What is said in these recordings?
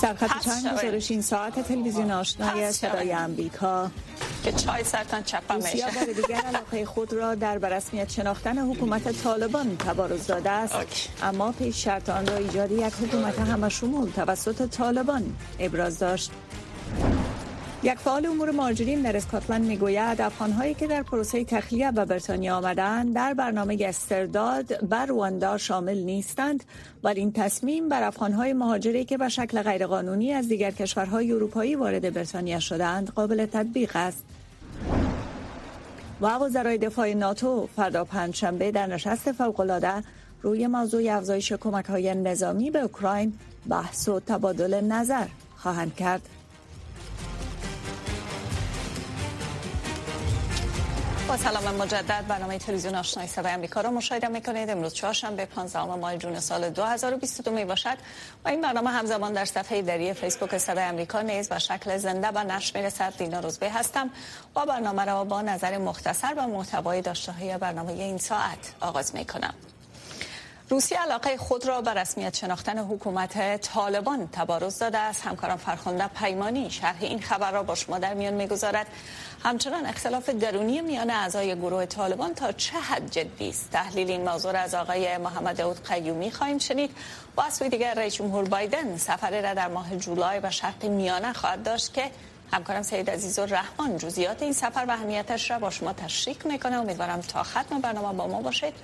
سرخط چند گزارش این ساعت تلویزیون آشنای صدای امریکا که چای سرتان چپا روسیه بار دیگر علاقه خود را در برسمیت شناختن حکومت طالبان تبارز داده است. اوکی. اما پیش شرط آن را ایجاد یک حکومت همشمول توسط طالبان ابراز داشت. یک فعال امور مهاجرین در اسکاتلند می‌گوید. افغانهایی که در پروسه تخلیه به بریتانیا آمدند در برنامه استرداد بر رواندا شامل نیستند. و این تصمیم بر افغانهای مهاجری که به شکل غیرقانونی از دیگر کشورهای اروپایی وارد بریتانیا شدند قابل تطبیق است. و وزرای دفاع ناتو فردا پنجشنبه در نشست فوقالعاده روی موضوع افزایش کمک های نظامی به اوکراین بحث و تبادل نظر خواهند کرد. با سلام مجدد. برنامه تلویزیون آشنای صدای آمریکا را مشاهده می‌کنید. امروز چهارشنبه 15 ماه جون سال 2022 می باشد و این برنامه همزمان در صفحه دری فیسبوک صدای آمریکا نیز به شکل زنده و نشر می‌رسد. دینا روزبه هستم. و برنامه را با نظر مختصر و محتوای داشته های برنامه این ساعت آغاز می کنم روسیه علاقه خود را به رسمیت شناختن حکومت طالبان تبارز داده است. همکارم فرخنده پیمانی شرح این خبر را با شما در میان می‌گذارد. همچنان اختلاف درونی میان اعضای گروه طالبان تا چه حد جدی است؟ تحلیل این موضوع از آقای محمد داود قیومی خواهیم شنید. و از سوی دیگر رئیس جمهور بایدن سفر را در ماه جولای و شرق میانه خواهد داشت که همکارم سید عزیز و رحمان جزئیات این سفر و اهمیتش را با شما تشریح می‌کنه امیدوارم تا ختم برنامه با ما باشید.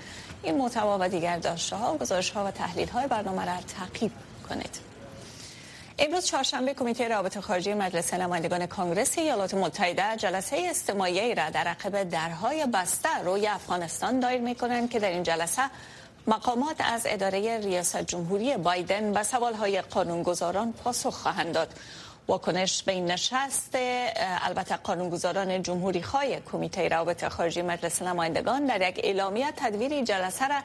این محتوا و دیگر داشته ها گزارش ها و تحلیل های برنامه را تعقیب کنید. امروز چهارشنبه کمیته رابطه خارجی مجلس نمایندگان کانگرس ایالات متحده جلسه استماعی را در عقب درهای بسته روی افغانستان دایر می‌کنند که در این جلسه مقامات از اداره ریاست جمهوری بایدن به سوالهای قانونگذاران پاسخ خواهند داد. واکنش به این نشست البته قانونگذاران جمهوری خواهی کمیته روابط خارجی مجلس نمایندگان در یک اعلامیه تدویر جلسه را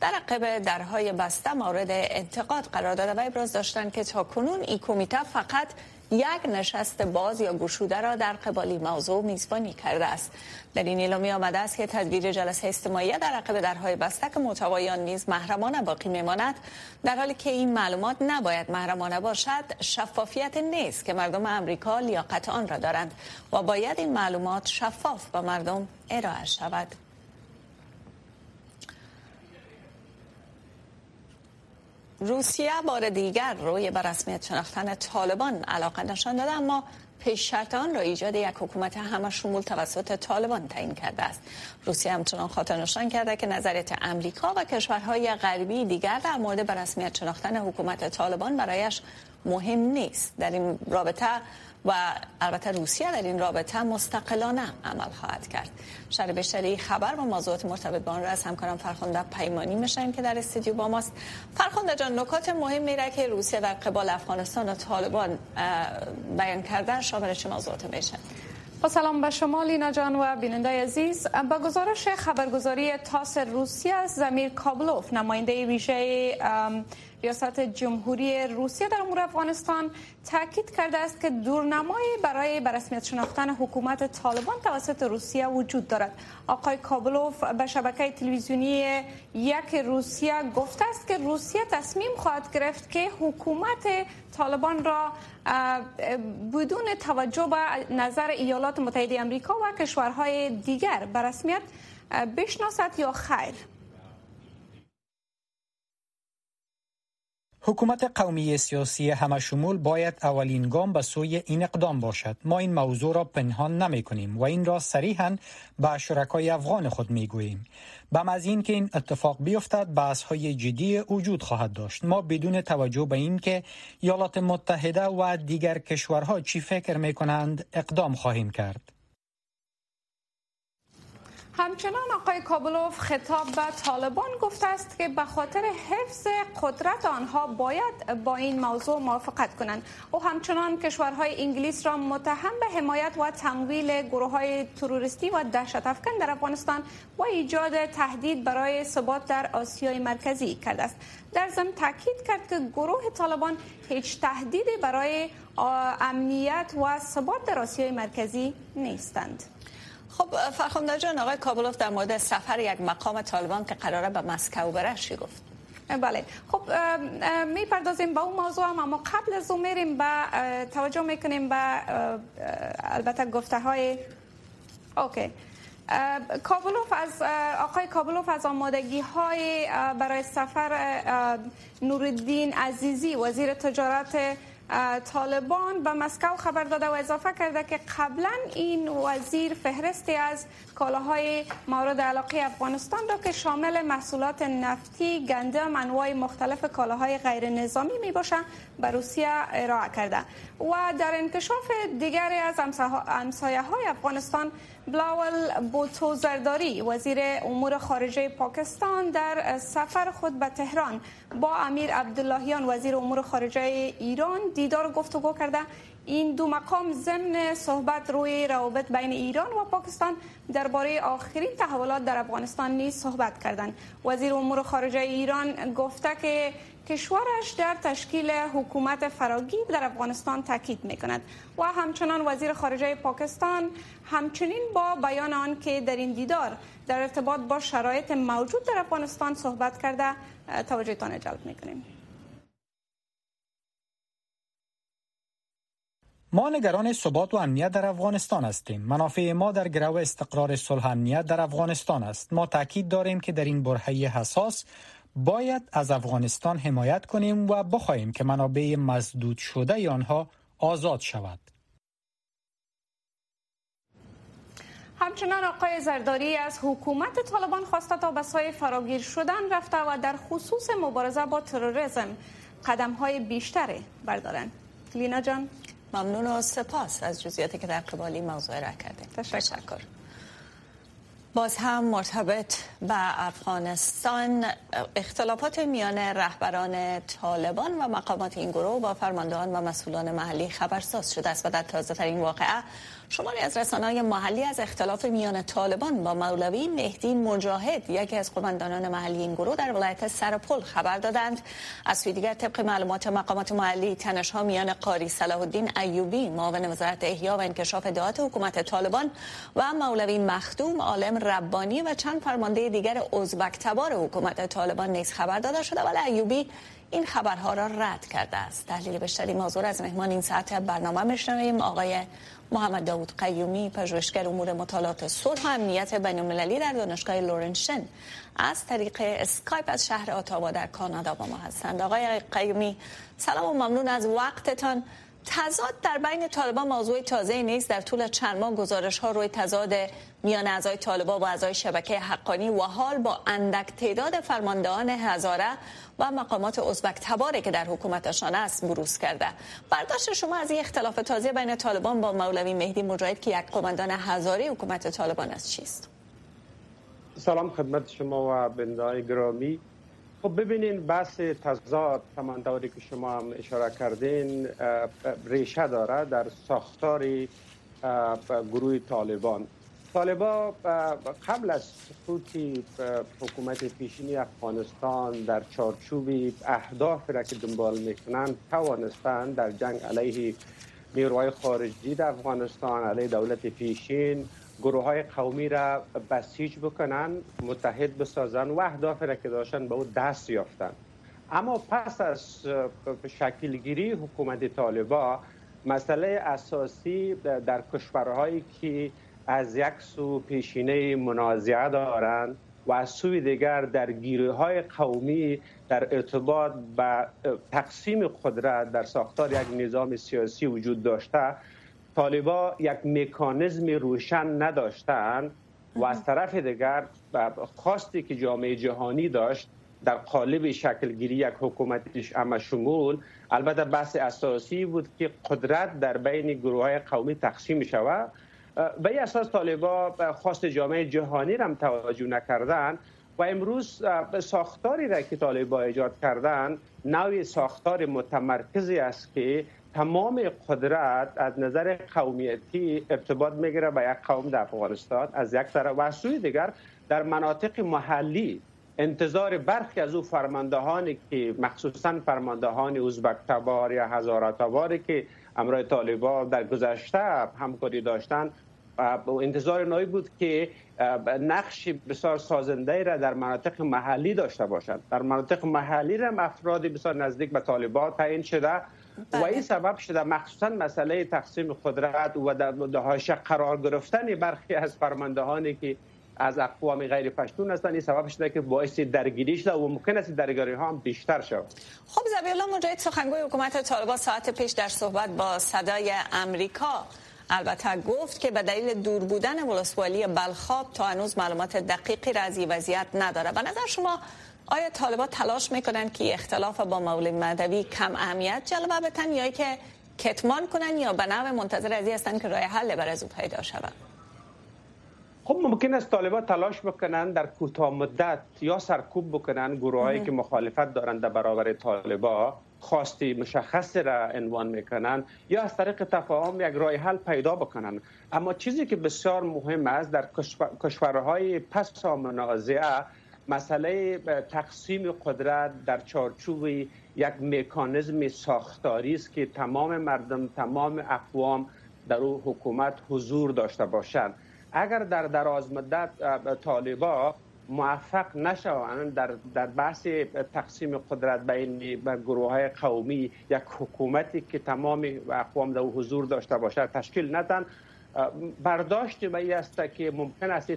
در عقب درهای بسته مورد انتقاد قرار داده و ابراز داشتند که تا کنون این کمیته فقط یک نشست باز یا گشوده را در قبالی موضوع میزبانی کرده است. در این اعلامی آمده است که تدبیر جلسه استماعی در عقب درهای بسته که محتوایان نیز محرمانه باقی میماند در حالی که این معلومات نباید محرمانه باشد شفافیت نیست که مردم امریکا لیاقت آن را دارند و باید این معلومات شفاف به مردم ارائه شود. روسیه بار دیگر روی به رسمیت شناختن طالبان علاقه نشان داده اما پیش شرط آن را ایجاد یک حکومت همه شمول توسط طالبان تعیین کرده است. روسیه همچنان خاطر نشان کرده که نظریت امریکا و کشورهای غربی دیگر در مورد به رسمیت شناختن حکومت طالبان برایش مهم نیست. در این رابطه و البته روسیه در این رابطه مستقلانه عمل خواهد کرد. شر بیشتری خبر و موضوعات مرتبط با آن را از همکارم فرخنده پیمانی میشن که در استودیو با ماست. فرخنده جان نکات مهم میره که روسیه در قبال افغانستان و طالبان بیان کردن شامل چه موضوعات میشن با سلام به شما لینا جان و بیننده عزیز. با گزارش خبرگزاری تاس روسیه زمیر کابلوف نماینده ویژه ریاست جمهوری روسیه در امور افغانستان تاکید کرده است که دورنمایی برای برسمیت شناختن حکومت طالبان توسط روسیه وجود دارد. آقای کابلوف به شبکه تلویزیونی یک روسیه گفته است که روسیه تصمیم خواهد گرفت که حکومت طالبان را بدون توجه به نظر ایالات متحده آمریکا و کشورهای دیگر به رسمیت بشناسد یا خیر. حکومت قومی سیاسی همه شمول باید اولین گام به سوی این اقدام باشد. ما این موضوع را پنهان نمی کنیم و این را صریحا به شرکای افغان خود می گوییم. بم از این که این اتفاق بیفتد بحث های جدی وجود خواهد داشت. ما بدون توجه به این که ایالات متحده و دیگر کشورها چی فکر می کنند اقدام خواهیم کرد. همچنان آقای کابلوف خطاب به طالبان گفته است که به خاطر حفظ قدرت آنها باید با این موضوع موافقت کنند. او همچنان کشورهای انگلیس را متهم به حمایت و تمویل گروه های تروریستی و دهشت افکن در افغانستان و ایجاد تهدید برای ثبات در آسیای مرکزی کرده است. در ضمن تاکید کرد که گروه طالبان هیچ تهدیدی برای امنیت و ثبات در آسیای مرکزی نیستند. خب فرخنده جان آقای کابلوف در مورد سفر یک مقام طالبان که قراره به مسکو بره چی گفت؟ بله. خب می‌پردازیم با اون موضوع هم اما قبل از اون میریم به توجه می‌کنیم به البته گفته های اوکی کابلوف از آقای کابلوف از آمادگی های برای سفر نوردین عزیزی وزیر تجارت طالبان به مسکو خبر داده و اضافه کرده که قبلا این وزیر فهرستی از کالاهای مورد علاقه افغانستان را که شامل محصولات نفتی، گندم، انواع مختلف کالاهای غیر نظامی می باشه به روسیه ارائه کرده. و در انکشاف دیگری از امسایه های افغانستان بلاول بوتو زرداری وزیر امور خارجه پاکستان در سفر خود به تهران با امیر عبداللهیان وزیر امور خارجه ایران دیدار گفتگو کرده. این دو مقام ضمن صحبت روی روابط بین ایران و پاکستان درباره آخرین تحولات در افغانستان نیز صحبت کردند. وزیر امور خارجه ایران گفته که کشورش در تشکیل حکومت فراگیر در افغانستان تاکید می کند و همچنان وزیر خارجه پاکستان همچنین با بیان آن که در این دیدار در ارتباط با شرایط موجود در افغانستان صحبت کرده توجهتان جلب می کنیم. ما نگران ثبات و امنیت در افغانستان هستیم. منافع ما در گرو استقرار صلح امنیت در افغانستان است. ما تاکید داریم که در این برهه حساس باید از افغانستان حمایت کنیم و بخواهیم که منابع مزدود شده آنها آزاد شود. همچنان آقای زرداری از حکومت طالبان خواسته تا به سای فراگیر شدن رفته و در خصوص مبارزه با تروریسم قدم های بیشتری بردارند. لینا جان ممنون و سپاس از جزئیاتی که در قبالی موضوع را کردیم تشکر باز هم مرتبط به افغانستان. اختلافات میان رهبران طالبان و مقامات این گروه با فرماندهان و مسئولان محلی خبرساز شده است و در تازه ترین واقعه شماری از رسانه های محلی از اختلاف میان طالبان با مولوی مهدی مجاهد یکی از قماندانان محلی این گروه در ولایت سرپل خبر دادند. از سوی دیگر طبق معلومات مقامات محلی تنش ها میان قاری صلاح الدین ایوبی معاون وزارت احیا و انکشاف ادعات حکومت طالبان و مولوی مخدوم عالم ربانی و چند فرمانده دیگر ازبک تبار حکومت طالبان نیز خبر داده شده. ولی ایوبی این خبرها را رد کرده است. تحلیل بیشتری موضوع از مهمان این ساعت برنامه میشنویم. آقای محمد داود قیومی پژوهشگر امور مطالعات صلح و امنیت بین المللی در دانشگاه لورنشن از طریق اسکایپ از شهر آتاوا در کانادا با ما هستند. آقای قیومی سلام و ممنون از وقتتان. تضاد در بین طالبان موضوع تازه نیست. در طول چند ماه گزارش ها روی تضاد میان اعضای طالبان و اعضای شبکه حقانی و حال با اندک تعداد فرماندهان هزاره و مقامات ازبک تباره که در حکومتشان است بروز کرده. برداشت شما از این اختلاف تازه بین طالبان با مولوی مهدی مجاهد که یک قماندان هزاره حکومت طالبان است چیست؟ سلام خدمت شما و بندای گرامی. خب ببینین بحث تضاد همانطوری که شما هم اشاره کردین ریشه داره در ساختار گروه طالبان. طالبا قبل از سقوط حکومت پیشینی افغانستان در چارچوب اهداف را که دنبال می‌کنند توانستند در جنگ علیه نیروهای خارجی در افغانستان علیه دولت پیشین گروه های قومی را بسیج بکنن متحد بسازن و اهداف را که داشتن به او دست یافتن. اما پس از شکلگیری حکومت طالبا مسئله اساسی در کشورهایی که از یک سو پیشینه منازعه دارند و از سوی دیگر در گیره های قومی در ارتباط به تقسیم قدرت در ساختار یک نظام سیاسی وجود داشته طالبا یک مکانیزم روشن نداشتند و از طرف دیگر خواستی که جامعه جهانی داشت در قالب شکلگیری یک حکومت اما شمول البته بحث اساسی بود که قدرت در بین گروه های قومی تقسیم شود به این اساس طالبا خواست جامعه جهانی را توجه نکردن و امروز ساختاری را که طالبا ایجاد کردن نوع ساختار متمرکزی است که تمام قدرت از نظر قومیتی ارتباط می‌گیره به یک قوم در افغانستان. از یک طرف و از سوی دیگر در مناطق محلی انتظار برخی از او فرماندهانی که مخصوصا فرماندهان ازبک تبار یا هزاره تباری که امرای طالبا در گذشته همکاری داشتن انتظار نایی بود که نقش بسیار سازنده را در مناطق محلی داشته باشند. در مناطق محلی را افراد بسیار نزدیک به طالبان تعیین شده. و این بله. سبب شده مخصوصا مسئله تقسیم قدرت و در قرار گرفتن برخی از فرماندهانی که از اقوام غیر پشتون هستند این سبب شده که باعث درگیری شده و ممکن است درگیری ها هم بیشتر شود. خب زبی الله مجاهد سخنگوی حکومت طالبان ساعت پیش در صحبت با صدای امریکا. البته گفت که به دلیل دور بودن ولسوالی بلخاب تا هنوز معلومات دقیقی را از این وضعیت نداره. به نظر شما آیا طالبان تلاش می‌کنن که اختلاف با مولوی مدوی کم اهمیت جلوه بتن یا که کتمان کنن یا به نوع منتظر از هستن که راه حل بر از او پیدا شود خب ممکن است طالبان تلاش بکنن در کوتاه مدت یا سرکوب بکنن گروهایی که مخالفت دارند در برابر طالبان خواستی مشخص را عنوان می‌کنن یا از طریق تفاهم یک راه حل پیدا بکنن. اما چیزی که بسیار مهم است در کشورهای پس منازعه مسئله تقسیم قدرت در چارچوب یک مکانیزم ساختاری است که تمام مردم تمام اقوام در او حکومت حضور داشته باشند. اگر در دراز مدت طالبا موفق نشوند در در بحث تقسیم قدرت بین گروه های قومی یک حکومتی که تمام اقوام در حضور داشته باشد تشکیل ندن برداشت به است که ممکن است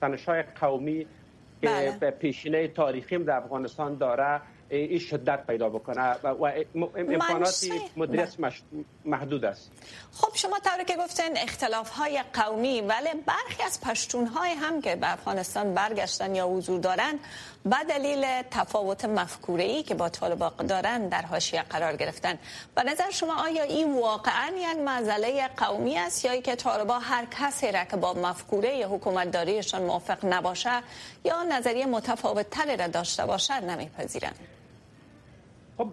تنش های قومی که بله. پیشینه تاریخی در افغانستان داره این شدت پیدا بکنه و امکانات مدیریت محدود است خب شما طوری که گفتن اختلاف های قومی ولی برخی از پشتون های هم که به افغانستان برگشتن یا حضور دارن به دلیل تفاوت مفکوره ای که با طالبان دارن در حاشیه قرار گرفتن. به نظر شما آیا این واقعا یک مسئله قومی است یا که طالبان هر کسی را که با مفکوره حکومت داریشان موافق نباشه یا نظریه متفاوت تری را داشته باشه نمیپذیرند؟ خب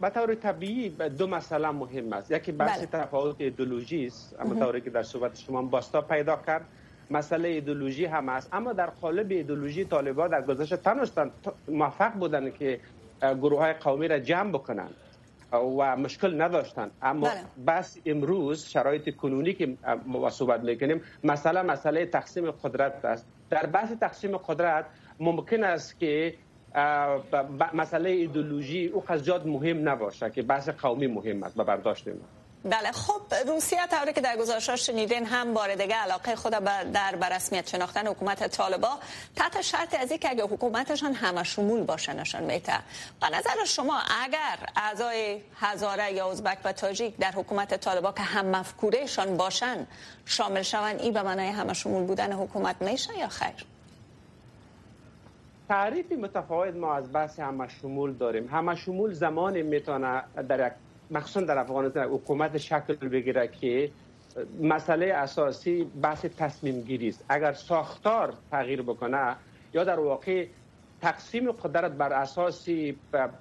به طور طبیعی دو مسئله مهم است. یکی بحث بله. تفاوت ایدولوژی است. اما طوری که در صحبت شما باستا پیدا کرد مسئله ایدولوژی هم است اما در قالب ایدولوژی طالبان در گذشته تنستان موفق بودن که گروه های قومی را جمع بکنن و مشکل نداشتن. اما بله. بس امروز شرایط کنونی که ما صحبت می‌کنیم مسئله مسئله تقسیم قدرت است. در بحث تقسیم قدرت ممکن است که مسئله ایدولوژی او قضیات مهم نباشه که بحث قومی مهم است به برداشت ما بله خب روسیه طوری که در گزارش شنیدین هم بار دیگه علاقه خود در برسمیت شناختن حکومت طالبا تحت شرط از که اگه حکومتشان همه شمول باشه نشان میده. به نظر شما اگر اعضای هزاره یا ازبک و تاجیک در حکومت طالبا که هم مفکورهشان باشن شامل شون این به معنای همه شمول بودن حکومت میشه یا خیر؟ تعریفی متفاوت ما از بحث همه شمول داریم. همه شمول زمان می‌تونه در یک مخصوصا در افغانستان حکومت شکل بگیره که مسئله اساسی بحث تصمیم گیری است اگر ساختار تغییر بکنه یا در واقع تقسیم قدرت بر اساس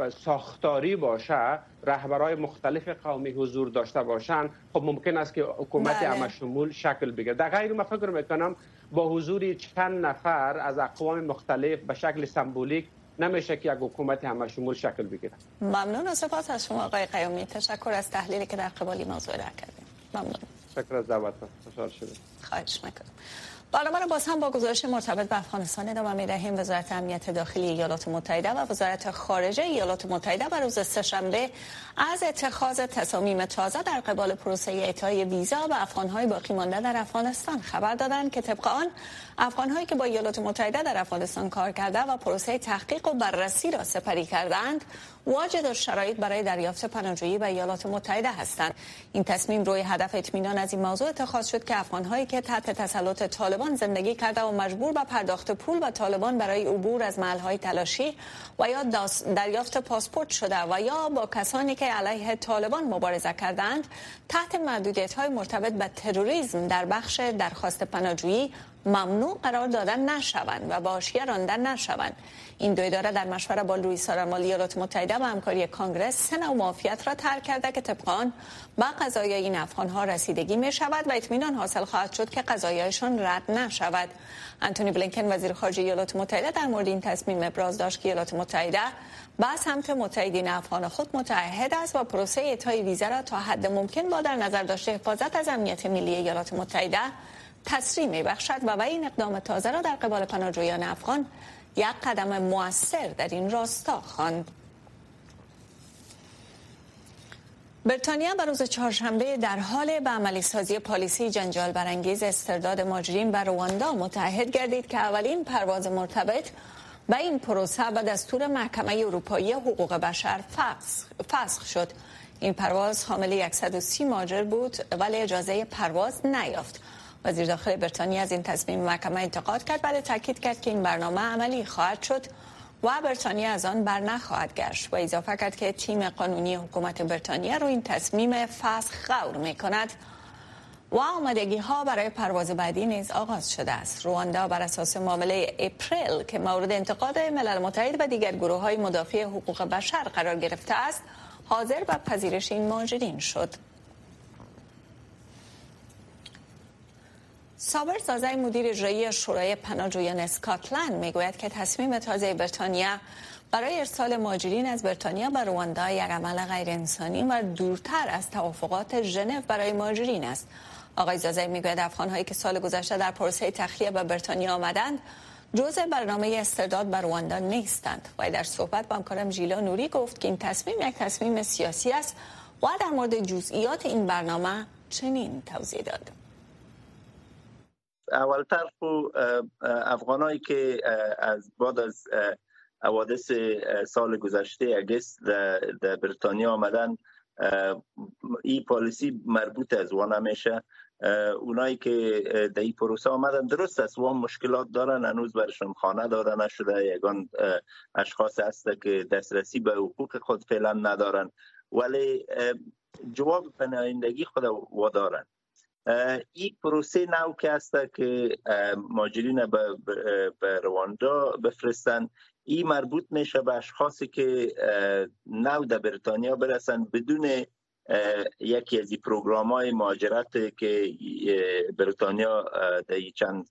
ساختاری باشه رهبرای مختلف قومی حضور داشته باشند خب ممکن است که حکومت بله. همه شمول شکل بگیره در غیر ما فکر می‌کنم با حضور چند نفر از اقوام مختلف به شکل سمبولیک نمیشه که یک حکومت همه شمول شکل بگیره ممنون و سپاس از شما آقای قیومی. تشکر از تحلیلی که در قبالی موضوع را کردیم. ممنون. شکر از دعوت خوشحال شدیم خواهش می‌کنم. برنامه باز هم با گزارش مرتبط به افغانستان ادامه می دهیم وزارت امنیت داخلی ایالات متحده و وزارت خارجه ایالات متحده بر روز سهشنبه از اتخاذ تصامیم تازه در قبال پروسه اعطای ویزا به افغانهای باقی مانده در افغانستان خبر دادند که طبق آن افغانهایی که با ایالات متحده در افغانستان کار کرده و پروسه تحقیق و بررسی را سپری کردند واجد شرایط برای دریافت پناهجویی به ایالات متحده هستند. این تصمیم روی هدف اطمینان از این موضوع اتخاذ شد که افغانهایی که تحت تسلط طالبان زندگی کرده و مجبور به پرداخت پول و طالبان برای عبور از محلهای تلاشی و یا دریافت پاسپورت شده و یا با کسانی که علیه طالبان مبارزه کردند تحت محدودیت های مرتبط به تروریسم در بخش درخواست پناهجویی ممنوع قرار دادن نشوند و باشیه راندن نشوند. این دو اداره در مشوره با لوئیس آرامال ایالات متحده و همکاری کانگرس سه نوع معافیت را ترک کرده که طبق آن به قضایای این افغان ها رسیدگی می شود و اطمینان حاصل خواهد شد که قضایایشان رد نشود. انتونی بلینکن وزیر خارجه ایالات متحده در مورد این تصمیم ابراز داشت که ایالات متحده به سمت متحدین افغان خود متعهد است و پروسه اعطای ویزا را تا حد ممکن با در نظر داشته حفاظت از امنیت ملی ایالات متحده تسریع می بخشد و این اقدام تازه را در قبال پناهجویان افغان یک قدم موثر در این راستا خواند. بریتانیا بر روز چهارشنبه در حال به عملی سازی پالیسی جنجال برانگیز استرداد ماجرین بر رواندا متحد گردید که اولین پرواز مرتبط به این پروسه به دستور محکمه اروپایی حقوق بشر فسخ شد این پرواز حامل 130 ماجر بود ولی اجازه پرواز نیافت وزیر داخل بریتانیا از این تصمیم محکمه انتقاد کرد. ولی تاکید کرد که این برنامه عملی خواهد شد و بریتانیا از آن بر نخواهد گشت. و اضافه کرد که تیم قانونی حکومت بریتانیا رو این تصمیم فسخ غور می کند و آمدگی ها برای پرواز بعدی نیز آغاز شده است. رواندا بر اساس معامله اپریل که مورد انتقاد ملل متحد و دیگر گروه های مدافع حقوق بشر قرار گرفته است حاضر به پذیرش این ماجرین شد. سابر زازای مدیر اجرایی شورای پناهجویان اسکاتلند می‌گوید که تصمیم تازه بریتانیا برای ارسال ماجرین از بریتانیا به رواندا یک عمل غیر انسانی و دورتر از توافقات ژنو برای ماجرین است. آقای زازای می‌گوید افغانهایی که سال گذشته در پروسه تخلیه به بریتانیا آمدند جزء برنامه استرداد بر رواندا نیستند. و در صحبت با همکارم ژیلا نوری گفت که این تصمیم یک تصمیم سیاسی است و در مورد جزئیات این برنامه چنین توضیح داد. اولتر خو افغانایی که از بعد از حوادث سال گذشته اگست در بریتانیا آمدن این پالیسی مربوط از وان میشه. اونایی که در این پروسه آمدن درست است. وان مشکلات دارن هنوز برشون خانه داده نشده. یگان اشخاص هست که دسترسی به حقوق خود فعلا ندارن. ولی جواب پناهندگی خود وادارن این پروسه نو که است که ماجرین به رواندا بفرستن این مربوط میشه به اشخاصی که نو در بریتانیا برسن بدون یکی از این پروگرام های مهاجرت که بریتانیا در چند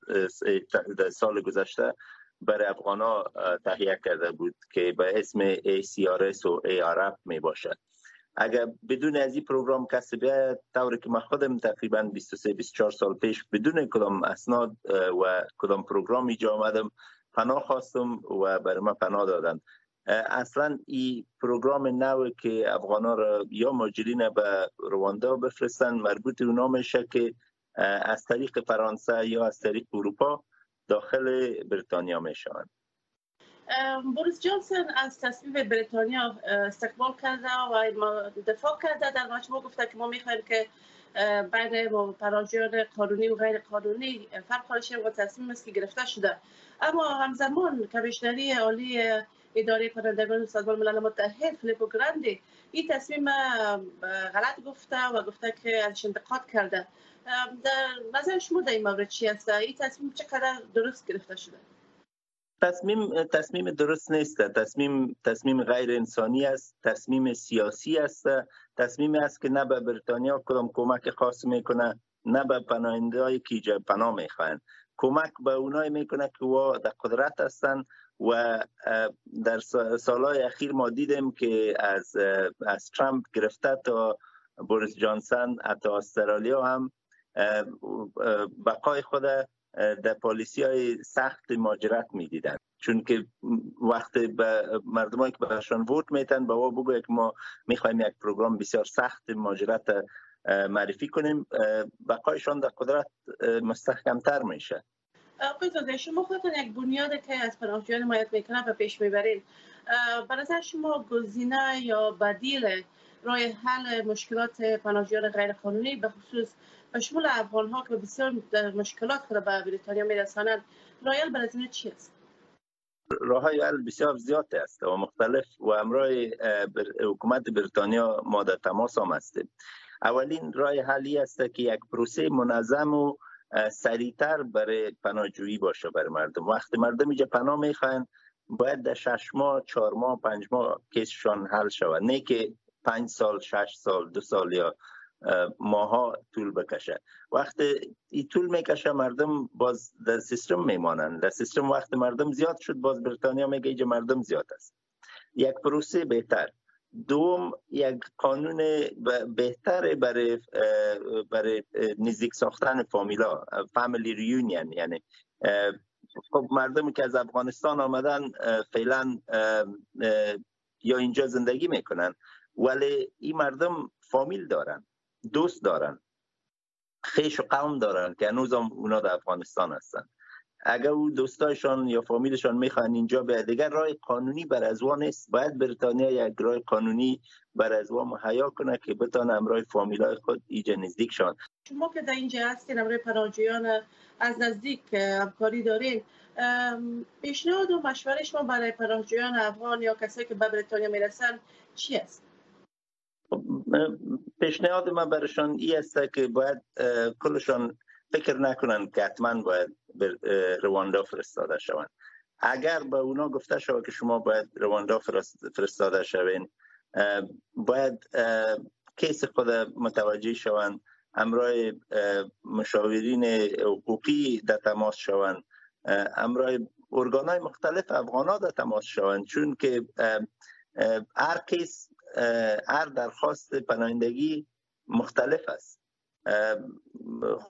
سال گذشته برای افغان ها تهیه کرده بود که به اسم ACRS و ARAP می باشد اگر بدون از این پروگرام کسی بیاید طوری که من خودم تقریبا 23 24 سال پیش بدون کدام اسناد و کدام پروگرام اینجا آمدم پناه خواستم و برای من پناه دادن اصلا این پروگرام نو که افغان را یا مهاجرین به رواندا بفرستن مربوط اونا میشه که از طریق فرانسه یا از طریق اروپا داخل بریتانیا می‌شوند. بوریس جانسون از تصمیم بریتانیا استقبال کرده و دفاع کرده. در مجموع گفته که ما می‌خوایم که بین پراجیان قانونی و غیر قانونی فرق شه و تصمیم است که گرفته شده. اما همزمان کمیشنری عالی اداره کنندگان سازمان ملل متحد فلیپو گراندی این تصمیم غلط گفته و گفته که ازش انتقاد کرده. در نظر شما در این مورد چی است؟ این تصمیم چقدر درست گرفته شده؟ تصمیم تصمیم درست نیست. تصمیم تصمیم غیر انسانی است. تصمیم سیاسی است. تصمیم است که نه به بریتانیا کدام کمک خاص می‌کنه نه به پناهنده که پناه می‌خواهند. کمک به اونایی می‌کنه که وا در قدرت هستند و در سالهای اخیر ما دیدیم که از از ترامپ گرفته تا بوریس جانسون حتی استرالیا هم بقای خود در پالیسی های سخت ماجرت می‌دیدن. چون که وقتی به مردمایی که برشان ووت میتن با بگو که ما می‌خوایم یک پروگرام بسیار سخت ماجرت معرفی کنیم بقایشان در قدرت مستحکمتر میشه. آقای شما خودتون یک بنیاد که از پناهجویان حمایت می‌کنه و پیش می‌برید. به نظر شما گزینه یا بدیل رای حل مشکلات پناهجویان غیر قانونی به خصوص شمول افغان ها که بسیار مشکلات خود به بریتانیا میرسانند رای حل برای چی است؟ راه های بسیار زیاد است و مختلف و امرای حکومت بریتانیا ما در تماس هم هستیم اولین راه حلی است که یک پروسه منظم و سریعتر برای پناهجویی باشه برای مردم. وقتی مردم اینجا پناه می‌خواین باید در شش ماه چهار ماه پنج ماه کیسشان حل شود. نه که پنج سال شش سال دو سال یا ماها طول بکشه. وقتی این طول می‌کشه مردم باز در سیستم میمانند در سیستم وقت مردم زیاد شد باز بریتانیا میگه اینجا مردم زیاد است. یک پروسه بهتر. دوم یک قانون بهتر برای برای نزدیک ساختن فامیلا فامیلی ریونین یعنی خب مردمی که از افغانستان آمدن فعلا یا اینجا زندگی می‌کنن. ولی این مردم فامیل دارن. دوست دارن. خیش و قوم دارن که هنوز اونا در افغانستان هستن. اگر او دوستایشان یا فامیلشان می‌خوان اینجا به دیگر راه قانونی بر از نیست باید بریتانیا یک راه قانونی بر از مهیا کنه که بتانه امرای فامیلای خود اینجا نزدیک شان شما که در اینجا هستین امرای پناهجویان از نزدیک همکاری دارین پیشنهاد و مشوره شما برای پناهجویان افغان یا کسایی که به بریتانیا می‌رسن چی است؟ پیشنهاد من برشان ای است که باید کلشان فکر نکنن که حتما باید به رواندا فرستاده شوند. اگر به اونا گفته شود که شما باید رواندا فرستاده شوین باید کیس خود متوجه شوند امرای مشاورین حقوقی در تماس شوند امرای ارگانهای مختلف افغان در تماس شوند. چون که هر کیس هر درخواست پناهندگی مختلف است.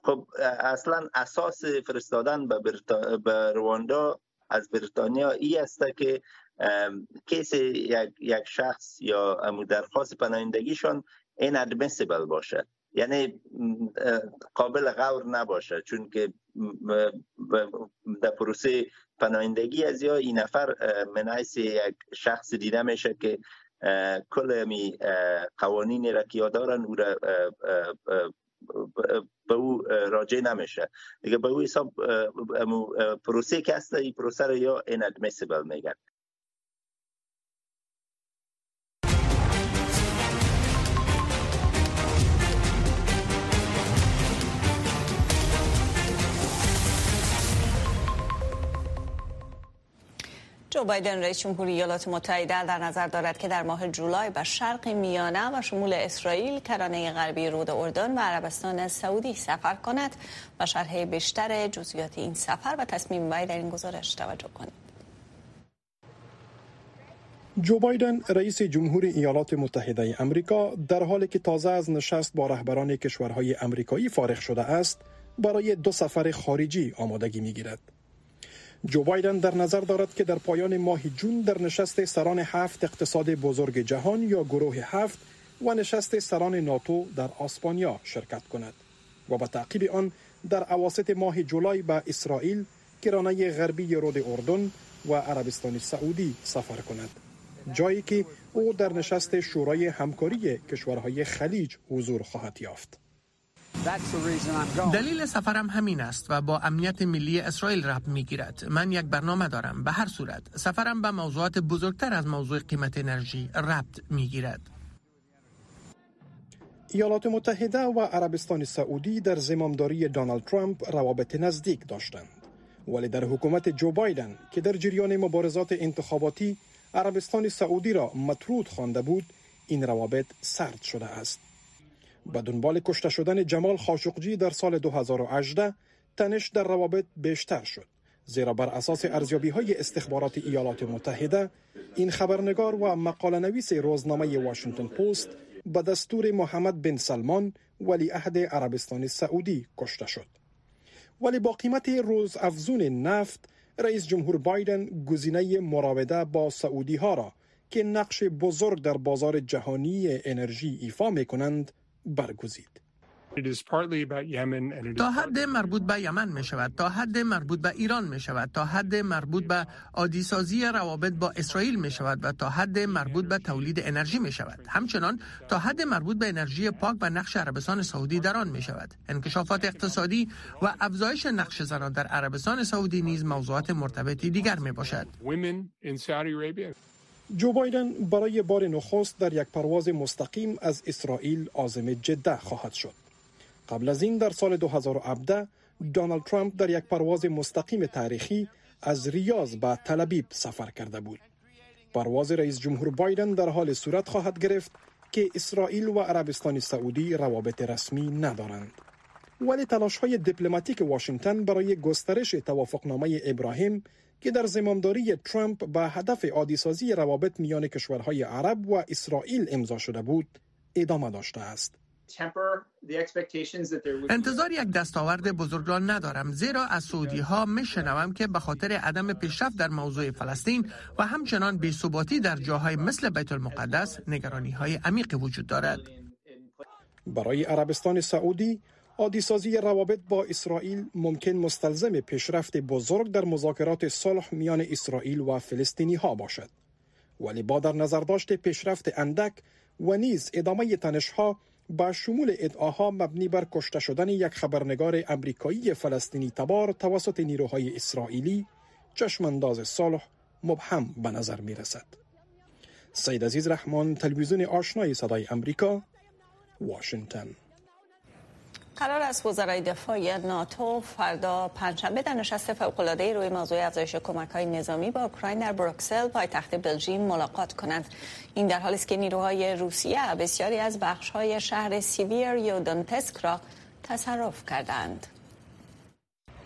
خب اصلا اساس فرستادن به, به رواندا از بریتانیا ای است که کیس یک, یک شخص یا درخواست پناهندگیشان این ادمیسیبل باشه. یعنی قابل غور نباشه چون که در پروسه پناهندگی از یا این نفر من یک شخص دیده میشه که کل می قوانین را که دارن او را به او راجع نمیشه. دیگه به او حساب پروسه که هست این پروسه رو یا inadmissible میگن. جو بایدن رئیس جمهوری ایالات متحده در نظر دارد که در ماه جولای به شرق میانه و شمول اسرائیل، کرانه غربی رود اردن و عربستان سعودی سفر کند و شرح بیشتر جزئیات این سفر و تصمیم وی در این گزارش توجه کنید. جو بایدن رئیس جمهور ایالات متحده امریکا در حالی که تازه از نشست با رهبران کشورهای امریکایی فارغ شده است برای دو سفر خارجی آمادگی می گیرد. جو بایدن در نظر دارد که در پایان ماه جون در نشست سران هفت اقتصاد بزرگ جهان یا گروه هفت و نشست سران ناتو در آسپانیا شرکت کند. و به تعقیب آن در اواسط ماه جولای به اسرائیل کرانه غربی رود اردن و عربستان سعودی سفر کند. جایی که او در نشست شورای همکاری کشورهای خلیج حضور خواهد یافت. دلیل سفرم همین است و با امنیت ملی اسرائیل ربط می گیرد. من یک برنامه دارم. به هر صورت سفرم به موضوعات بزرگتر از موضوع قیمت انرژی ربط می گیرد. ایالات متحده و عربستان سعودی در زمامداری دونالد ترامپ روابط نزدیک داشتند. ولی در حکومت جو بایدن که در جریان مبارزات انتخاباتی عربستان سعودی را مطرود خوانده بود این روابط سرد شده است. به دنبال کشته شدن جمال خاشقجی در سال 2018 تنش در روابط بیشتر شد. زیرا بر اساس ارزیابی های استخبارات ایالات متحده این خبرنگار و مقاله نویس روزنامه واشنگتن پست به دستور محمد بن سلمان ولی عهد عربستان سعودی کشته شد. ولی با قیمت روز افزون نفت رئیس جمهور بایدن گزینه مراوده با سعودی ها را که نقش بزرگ در بازار جهانی انرژی ایفا می کنند برگزید. تا حد مربوط به یمن می شود تا حد مربوط به ایران می شود تا حد مربوط به عادیسازی روابط با اسرائیل می شود و تا حد مربوط به تولید انرژی می شود همچنان تا حد مربوط به انرژی پاک و نقش عربستان سعودی در آن می شود انکشافات اقتصادی و افزایش نقش زنان در عربستان سعودی نیز موضوعات مرتبطی دیگر می باشد جو بایدن برای بار نخست در یک پرواز مستقیم از اسرائیل عازم جده خواهد شد. قبل از این در سال 2017 دونالد ترامپ در یک پرواز مستقیم تاریخی از ریاض به تلبیب سفر کرده بود. پرواز رئیس جمهور بایدن در حال صورت خواهد گرفت که اسرائیل و عربستان سعودی روابط رسمی ندارند. ولی تلاش های دیپلماتیک واشنگتن برای گسترش توافقنامه ابراهیم که در زمامداری ترامپ به هدف عادیسازی روابط میان کشورهای عرب و اسرائیل امضا شده بود ادامه داشته است. انتظار یک دستاورد بزرگ را ندارم زیرا از سعودی ها می شنوم که به خاطر عدم پیشرفت در موضوع فلسطین و همچنان بی‌ثباتی در جاهای مثل بیت المقدس نگرانی های عمیقی وجود دارد. برای عربستان سعودی عادیسازی روابط با اسرائیل ممکن مستلزم پیشرفت بزرگ در مذاکرات صلح میان اسرائیل و فلسطینی ها باشد ولی با در نظر داشت پیشرفت اندک و نیز ادامه تنشها با شمول ادعاها مبنی بر کشته شدن یک خبرنگار امریکایی فلسطینی تبار توسط نیروهای اسرائیلی چشمانداز صلح مبهم به نظر می رسد. سید عزیز رحمان تلویزیون آشنای صدای امریکا واشنگتن قرار است وزرای دفاع ناتو فردا پنجشنبه در نشست فوق‌العاده روی موضوع افزایش کمک های نظامی با اوکراین در بروکسل پایتخت بلژیم ملاقات کنند. این در حالی است که نیروهای روسیه بسیاری از های شهر سیویر یا دونتسک را تصرف کردند.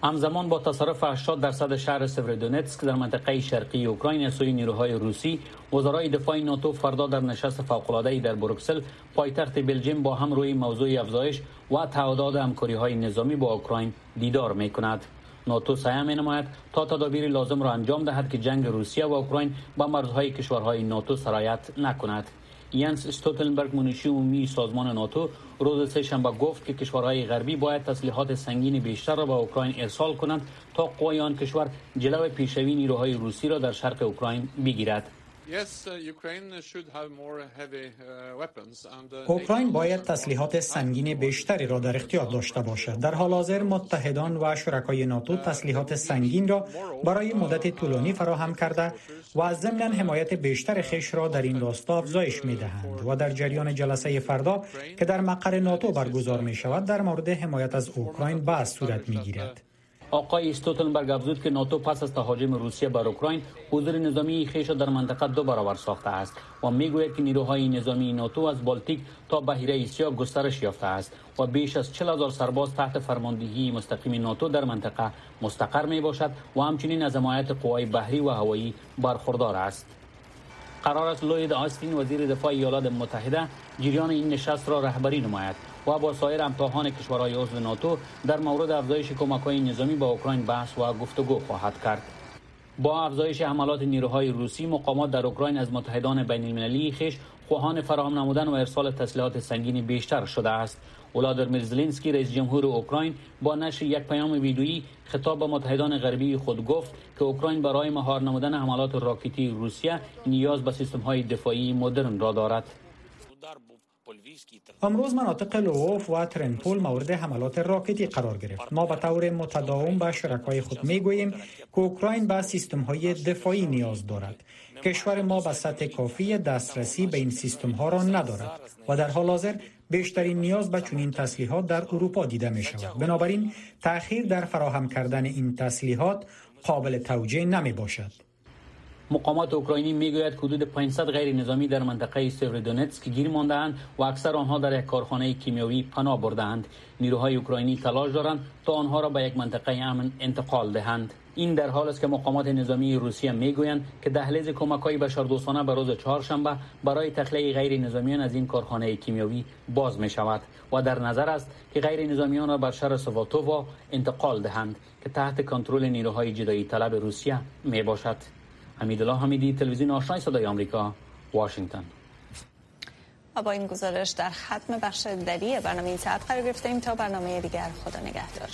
همزمان با تصرف 80 درصد شهر سورودونتسک در منطقه شرقی اوکراین سوی نیروهای روسی وزرای دفاع ناتو فردا در نشست فوق‌العاده در بروکسل پایتخت بلژیم با هم روی موضوع افزایش و تعداد همکاری های نظامی با اوکراین دیدار می کند. ناتو سعی می نماید تا تدابیر لازم را انجام دهد که جنگ روسیه و اوکراین با مرزهای کشورهای ناتو سرایت نکند. ینس استوتنبرگ منشی عمومی سازمان ناتو روز سهشنبه گفت که کشورهای غربی باید تسلیحات سنگین بیشتر را به اوکراین ارسال کنند تا قوای آن کشور جلو پیشروی نیروهای روسی را در شرق اوکراین بگیرد. اوکراین باید تسلیحات سنگین بیشتری را در اختیار داشته باشد. در حال حاضر متحدان و شرکای ناتو تسلیحات سنگین را برای مدت طولانی فراهم کرده و از ضمن حمایت بیشتر خش را در این راستا افزایش می دهند و در جریان جلسه فردا که در مقر ناتو برگزار می شود در مورد حمایت از اوکراین بحث صورت می گیرد. آقای استوتنبرگ افزود که ناتو پس از تهاجم روسیه بر اوکراین حضور نظامی خیش در منطقه دو برابر ساخته است و می‌گوید که نیروهای نظامی ناتو از بالتیک تا بحیره ایسیا گسترش یافته است و بیش از 40 هزار سرباز تحت فرماندهی مستقیم ناتو در منطقه مستقر می باشد و همچنین از حمایت قوای بحری و هوایی برخوردار است. قرار است لوید آستین وزیر دفاع ایالات متحده جریان این نشست را رهبری نماید. و با سایر امتحان کشورهای عضو ناتو در مورد افزایش کمک های نظامی با اوکراین بحث و گفتگو خواهد کرد. با افزایش حملات نیروهای روسی مقامات در اوکراین از متحدان بین المللی خیش خواهان فراهم نمودن و ارسال تسلیحات سنگین بیشتر شده است. ولادیمیر زلنسکی رئیس جمهور اوکراین با نشر یک پیام ویدیویی خطاب به متحدان غربی خود گفت که اوکراین برای مهار نمودن حملات راکتی روسیه نیاز به سیستم های دفاعی مدرن را دارد. امروز مناطق لووف و ترنپول مورد حملات راکتی قرار گرفت. ما به طور متداوم به شرکای خود می گوییم که اوکراین به سیستم های دفاعی نیاز دارد. کشور ما به سطح کافی دسترسی به این سیستم ها را ندارد و در حال حاضر بیشترین نیاز به چنین تسلیحات در اروپا دیده می شود بنابراین تأخیر در فراهم کردن این تسلیحات قابل توجیه نمی باشد مقامات اوکراینی می‌گوید حدود 500 غیر نظامی در منطقه سیورودونتسک گیر ماندهاند و اکثر آنها در یک کارخانه کیمیاوی پناه بردهاند. نیروهای اوکراینی تلاش دارند تا آنها را به یک منطقه امن انتقال دهند. این در حال است که مقامات نظامی روسیه می‌گویند که دهلیز کمک های بشردوستانه به روز چهارشنبه برای تخلیه غیر نظامیان از این کارخانه کیمیاوی باز می شود و در نظر است که غیر نظامیان را بر شهر سواتووا انتقال دهند که تحت کنترل نیروهای جدایی طلب روسیه می باشد حمیدالله حمیدی تلویزیون آشنای صدای آمریکا واشنگتن. و با این گزارش در ختم بخش دری برنامه این ساعت قرار گرفتیم تا برنامه دیگر خدا نگهدار.